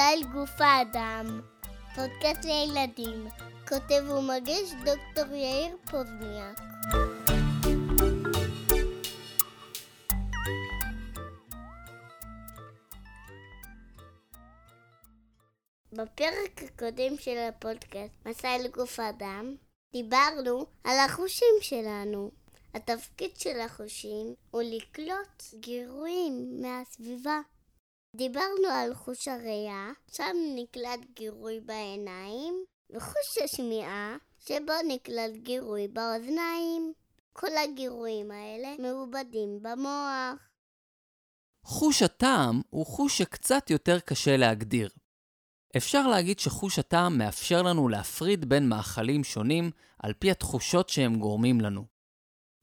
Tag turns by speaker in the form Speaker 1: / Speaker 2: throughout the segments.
Speaker 1: אל גוף האדם, פודקאסט לילדים, כותב ומגיש דוקטור יאיר פוזניאק. בפרק הקודם של הפודקאסט, מסע אל גוף האדם, דיברנו על החושים שלנו. התפקיד של החושים הוא לקלוט גירויים מהסביבה. דיברנו על חוש הראייה, שם נקלט גירוי בעיניים, וחוש השמיעה, שבו נקלט גירוי באוזניים. כל הגירויים האלה מעובדים במוח.
Speaker 2: חוש הטעם הוא חוש שקצת יותר קשה להגדיר. אפשר להגיד שחוש הטעם מאפשר לנו להפריד בין מאכלים שונים על פי התחושות שהם גורמים לנו.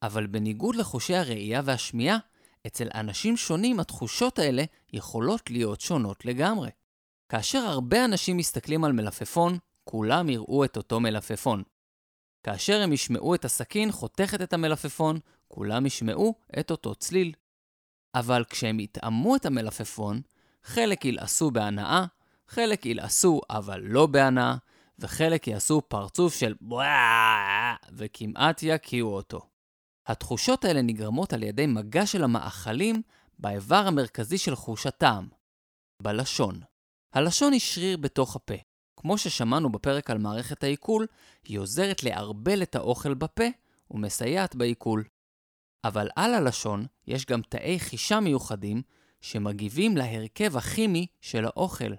Speaker 2: אבל בניגוד לחושי הראייה והשמיעה, אצל אנשים שונים התחושות האלה יכולות להיות שונות לגמרי. כאשר הרבה אנשים מסתכלים על מלפפון, כולם יראו את אותו מלפפון. כאשר הם ישמעו את הסכין חותכת את המלפפון, כולם ישמעו את אותו צליל. אבל כשהם יטעמו את המלפפון, חלק ילעסו בהנאה, חלק ילעסו אבל לא בהנאה, וחלק יעשו פרצוף של בואאה וכמעט יקיעו אותו. התחושות האלה נגרמות על ידי מגע של המאכלים באיבר המרכזי של חוש הטעם, בלשון. הלשון היא שריר בתוך הפה. כמו ששמענו בפרק על מערכת העיכול, היא עוזרת לערבל את האוכל בפה ומסייעת בעיכול. אבל על הלשון יש גם תאי חישה מיוחדים שמגיבים להרכב הכימי של האוכל.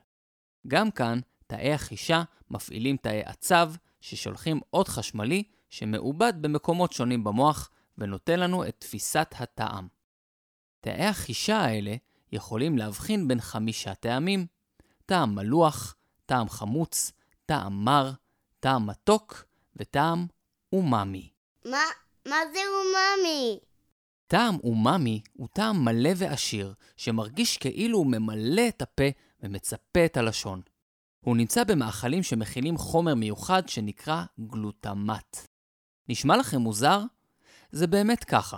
Speaker 2: גם כאן, תאי החישה מפעילים תאי עצב ששולחים אות חשמלי שמעובד במקומות שונים במוח ונותן לנו את תפיסת הטעם. תאי החישה האלה יכולים להבחין בין חמישה טעמים, טעם מלוח, טעם חמוץ, טעם מר, טעם מתוק וטעם אומאמי.
Speaker 1: מה, מה זה אומאמי?
Speaker 2: טעם אומאמי הוא טעם מלא ועשיר, שמרגיש כאילו הוא ממלא את הפה ומצפה את הלשון. הוא נמצא במאכלים שמכילים חומר מיוחד שנקרא גלוטמט. נשמע לכם מוזר? זה באמת ככה.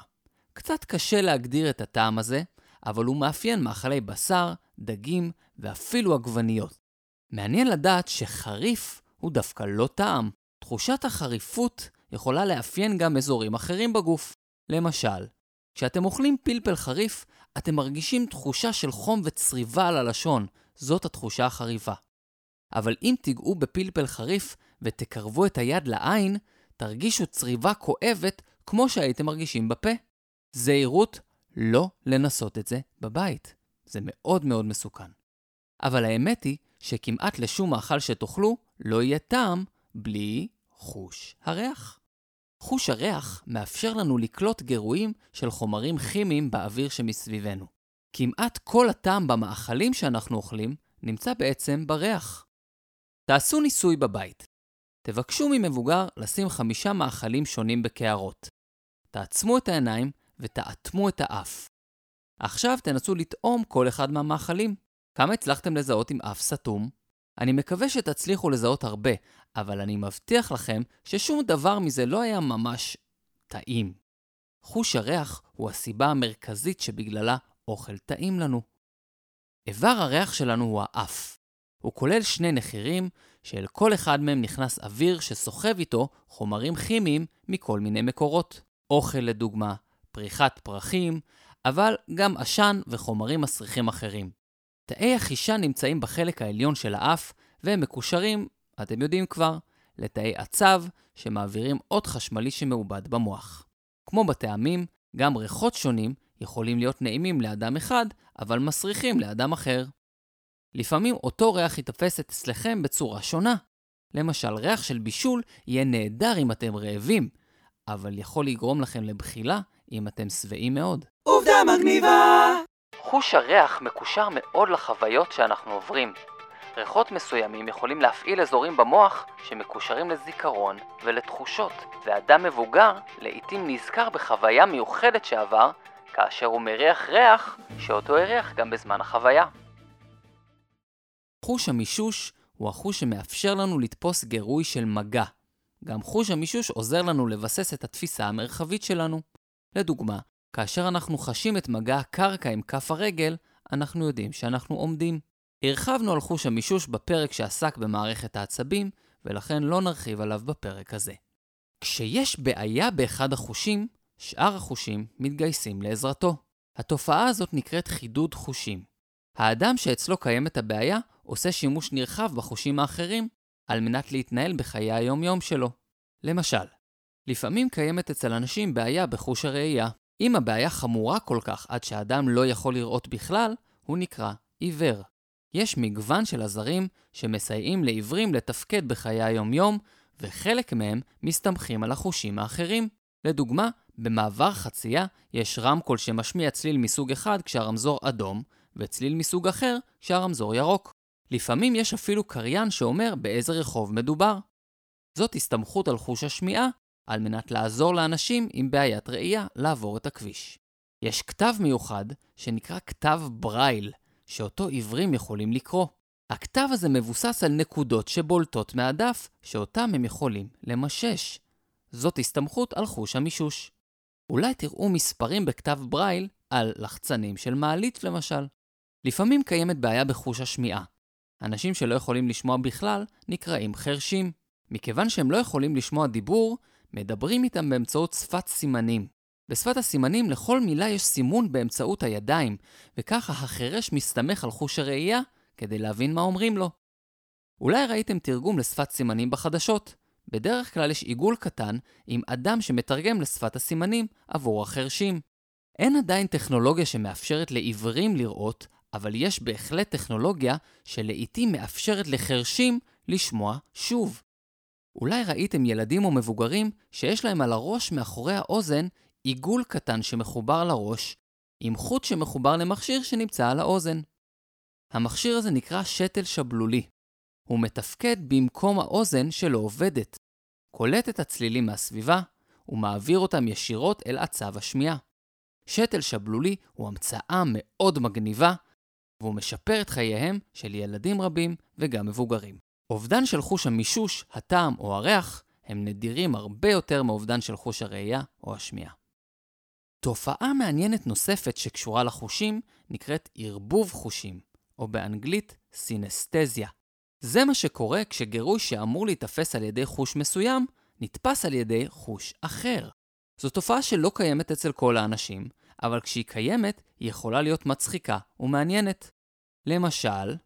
Speaker 2: קצת קשה להגדיר את הטעם הזה, אבל הוא מאפיין מאכלי בשר, דגים ואפילו עגבניות. מעניין לדעת שחריף הוא דווקא לא טעם. תחושת החריפות יכולה לאפיין גם אזורים אחרים בגוף. למשל, כשאתם אוכלים פלפל חריף, אתם מרגישים תחושה של חום וצריבה על הלשון, זאת התחושה החריפה. אבל אם תיגעו בפלפל חריף ותקרבו את היד לעין, תרגישו צריבה כואבת כמו שהייתם מרגישים בפה. זהירות, לא לנסות את זה בבית. זה מאוד מאוד מסוכן. אבל האמת היא שכמעט לשום מאכל שתאכלו לא יהיה טעם בלי חוש הריח. חוש הריח מאפשר לנו לקלוט גירויים של חומרים כימיים באוויר שמסביבנו. כמעט כל הטעם במאכלים שאנחנו אוכלים נמצא בעצם בריח. תעשו ניסוי בבית. תבקשו ממבוגר לשים חמישה מאכלים שונים בקערות. תעצמו את העיניים ותאטמו את האף. עכשיו תנסו לטעום כל אחד מהמאכלים. כמה הצלחתם לזהות עם אף סתום? אני מקווה שתצליחו לזהות הרבה, אבל אני מבטיח לכם ששום דבר מזה לא היה ממש טעים. חוש הריח הוא הסיבה המרכזית שבגללה אוכל טעים לנו. איבר הריח שלנו הוא האף. הוא כולל שני נחירים, שאל כל אחד מהם נכנס אוויר שסוחב איתו חומרים כימיים מכל מיני מקורות. אוכל לדוגמה, פריחת פרחים, אבל גם עשן וחומרים מסריחים אחרים. תאי החישה נמצאים בחלק העליון של האף, והם מקושרים, אתם יודעים כבר, לתאי עצב שמעבירים אות חשמלי שמעובד במוח. כמו בטעמים, גם ריחות שונים יכולים להיות נעימים לאדם אחד, אבל מסריחים לאדם אחר. לפעמים אותו ריח ייתפס אצלכם בצורה שונה. למשל, ריח של בישול יהיה נהדר אם אתם רעבים, אבל יכול לגרום לכם לבחילה אם אתם שבעים מאוד.
Speaker 3: עובדה מגניבה!
Speaker 2: חוש הריח מקושר מאוד לחוויות שאנחנו עוברים. ריחות מסוימים יכולים להפעיל אזורים במוח שמקושרים לזיכרון ולתחושות, ואדם מבוגר לעתים נזכר בחוויה מיוחדת שעבר, כאשר הוא מריח ריח שאותו הריח גם בזמן החוויה. חוש המישוש הוא החוש שמאפשר לנו לתפוס גירוי של מגע. גם חוש המישוש עוזר לנו לבסס את התפיסה המרחבית שלנו. לדוגמה, כאשר אנחנו חשים את מגע הקרקע עם כף הרגל, אנחנו יודעים שאנחנו עומדים. הרחבנו על חוש המישוש בפרק שעסק במערכת העצבים, ולכן לא נרחיב עליו בפרק הזה. כשיש בעיה באחד החושים, שאר החושים מתגייסים לעזרתו. התופעה הזאת נקראת חידוד חושים. האדם שאצלו קיימת הבעיה עושה שימוש נרחב בחושים האחרים על מנת להתנהל בחיי היום-יום שלו. למשל, לפעמים קיימת אצל אנשים בעיה בחוש הראייה. אם הבעיה חמורה כל כך עד שהאדם לא יכול לראות בכלל, הוא נקרא עיוור. יש מגוון של עזרים שמסייעים לעיוורים לתפקד בחיי היום-יום, וחלק מהם מסתמכים על החושים האחרים. לדוגמה, במעבר חצייה יש רמקול שמשמיע צליל מסוג אחד כשהרמזור אדום, וצליל מסוג אחר כשהרמזור ירוק. לפעמים יש אפילו קריין שאומר באיזה רחוב מדובר. זאת הסתמכות על חוש השמיעה, על מנת לעזור לאנשים עם בעיית ראייה לעבור את הכביש. יש כתב מיוחד שנקרא כתב ברייל, שאותו עיוורים יכולים לקרוא. הכתב הזה מבוסס על נקודות שבולטות מהדף, שאותם הם יכולים למשש. זאת הסתמכות על חוש המישוש. אולי תראו מספרים בכתב ברייל על לחצנים של מעלית למשל. לפעמים קיימת בעיה בחוש השמיעה. אנשים שלא יכולים לשמוע בכלל נקראים חרשים. מכיוון שהם לא יכולים לשמוע דיבור, מדברים איתם באמצעות שפת סימנים. בשפת הסימנים לכל מילה יש סימון באמצעות הידיים, וככה החירש מסתמך על חוש הראייה כדי להבין מה אומרים לו. אולי ראיתם תרגום לשפת סימנים בחדשות. בדרך כלל יש עיגול קטן עם אדם שמתרגם לשפת הסימנים עבור החרשים. אין עדיין טכנולוגיה שמאפשרת לעיוורים לראות, אבל יש בהחלט טכנולוגיה שלעיתים מאפשרת לחרשים לשמוע שוב. אולי ראיתם ילדים או מבוגרים שיש להם על הראש מאחורי האוזן עיגול קטן שמחובר לראש, עם חוט שמחובר למכשיר שנמצא על האוזן. המכשיר הזה נקרא שתל שבלולי. הוא מתפקד במקום האוזן שלא עובדת. קולט את הצלילים מהסביבה ומעביר אותם ישירות אל עצב השמיעה. שתל שבלולי הוא המצאה מאוד מגניבה, והוא משפר את חייהם של ילדים רבים וגם מבוגרים. אובדן של חוש המישוש, הטעם או הריח הם נדירים הרבה יותר מאובדן של חוש הראייה או השמיעה. תופעה מעניינת נוספת שקשורה לחושים נקראת ערבוב חושים, או באנגלית סינסטזיה. זה מה שקורה כשגירוי שאמור להיתפס על ידי חוש מסוים, נתפס על ידי חוש אחר. זו תופעה שלא קיימת אצל כל האנשים, אבל כשהיא קיימת, היא יכולה להיות מצחיקה ומעניינת. למשל,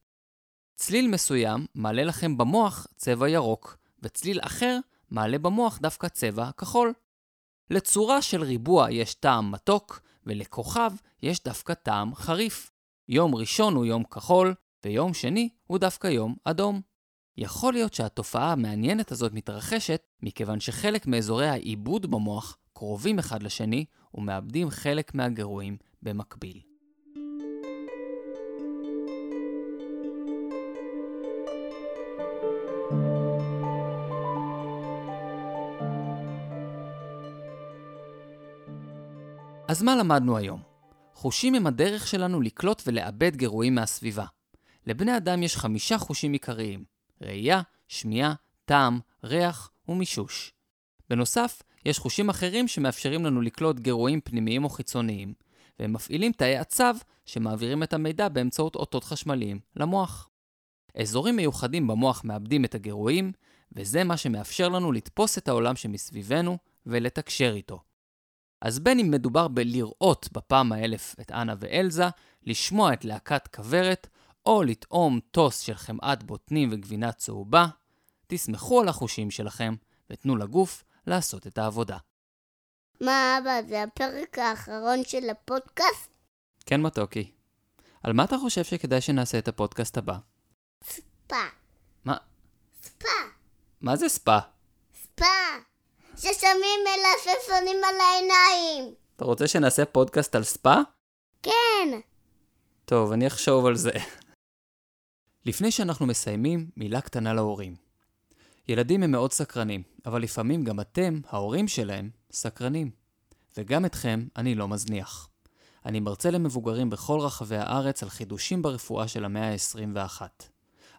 Speaker 2: צליל מסוים מעלה לכם במוח צבע ירוק, וצליל אחר מעלה במוח דווקא צבע כחול. לצורה של ריבוע יש טעם מתוק, ולכוכב יש דווקא טעם חריף. יום ראשון הוא יום כחול, ויום שני הוא דווקא יום אדום. יכול להיות שהתופעה המעניינת הזאת מתרחשת מכיוון שחלק מאזורי העיבוד במוח קרובים אחד לשני ומאבדים חלק מהגירויים במקביל. אז מה למדנו היום? חושים הם הדרך שלנו לקלוט ולאבד גירויים מהסביבה. לבני אדם יש חמישה חושים עיקריים ראייה, שמיעה, טעם, ריח ומישוש. בנוסף, יש חושים אחרים שמאפשרים לנו לקלוט גירויים פנימיים או חיצוניים, והם מפעילים תאי עצב שמעבירים את המידע באמצעות אותות חשמליים למוח. אזורים מיוחדים במוח מאבדים את הגירויים, וזה מה שמאפשר לנו לתפוס את העולם שמסביבנו ולתקשר איתו. אז בין אם מדובר בלראות בפעם האלף את אנה ואלזה, לשמוע את להקת כוורת, או לטעום טוס של חמאת בוטנים וגבינה צהובה, תסמכו על החושים שלכם ותנו לגוף לעשות את העבודה.
Speaker 1: מה אבא, זה הפרק האחרון של הפודקאסט?
Speaker 2: כן, מתוקי. על מה אתה חושב שכדאי שנעשה את הפודקאסט הבא?
Speaker 1: ספה.
Speaker 2: מה?
Speaker 1: ספה.
Speaker 2: מה זה ספא?
Speaker 1: ספה. ששמים מלפפונים על העיניים.
Speaker 2: אתה רוצה שנעשה פודקאסט על ספא?
Speaker 1: כן.
Speaker 2: טוב, אני אחשוב על זה. לפני שאנחנו מסיימים, מילה קטנה להורים. ילדים הם מאוד סקרנים, אבל לפעמים גם אתם, ההורים שלהם, סקרנים. וגם אתכם אני לא מזניח. אני מרצה למבוגרים בכל רחבי הארץ על חידושים ברפואה של המאה ה-21.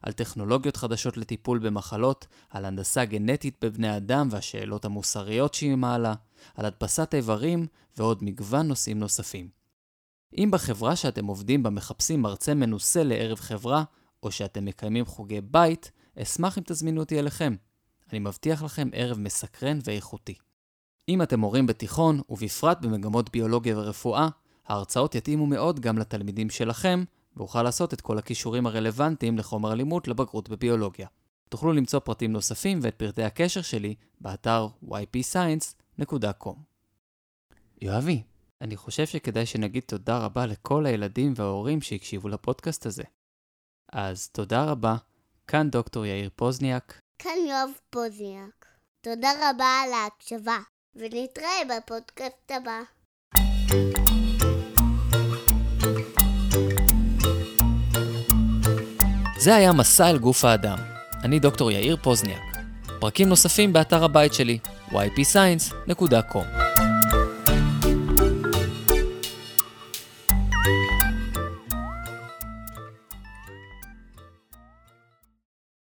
Speaker 2: על טכנולוגיות חדשות לטיפול במחלות, על הנדסה גנטית בבני אדם והשאלות המוסריות שהיא מעלה, על הדפסת איברים ועוד מגוון נושאים נוספים. אם בחברה שאתם עובדים בה מחפשים מרצה מנוסה לערב חברה, או שאתם מקיימים חוגי בית, אשמח אם תזמינו אותי אליכם. אני מבטיח לכם ערב מסקרן ואיכותי. אם אתם מורים בתיכון, ובפרט במגמות ביולוגיה ורפואה, ההרצאות יתאימו מאוד גם לתלמידים שלכם, ואוכל לעשות את כל הכישורים הרלוונטיים לחומר הלימוד לבגרות בביולוגיה. תוכלו למצוא פרטים נוספים ואת פרטי הקשר שלי באתר ypscience.com. יואבי, אני חושב שכדאי שנגיד תודה רבה לכל הילדים וההורים שהקשיבו לפודקאסט הזה. אז תודה רבה, כאן דוקטור יאיר פוזניאק.
Speaker 1: כאן יואב פוזיאק. תודה רבה על ההקשבה, ונתראה בפודקאסט הבא.
Speaker 2: זה היה מסע אל גוף האדם. אני דוקטור יאיר פוזניאק. פרקים נוספים באתר הבית שלי, ypscience.com.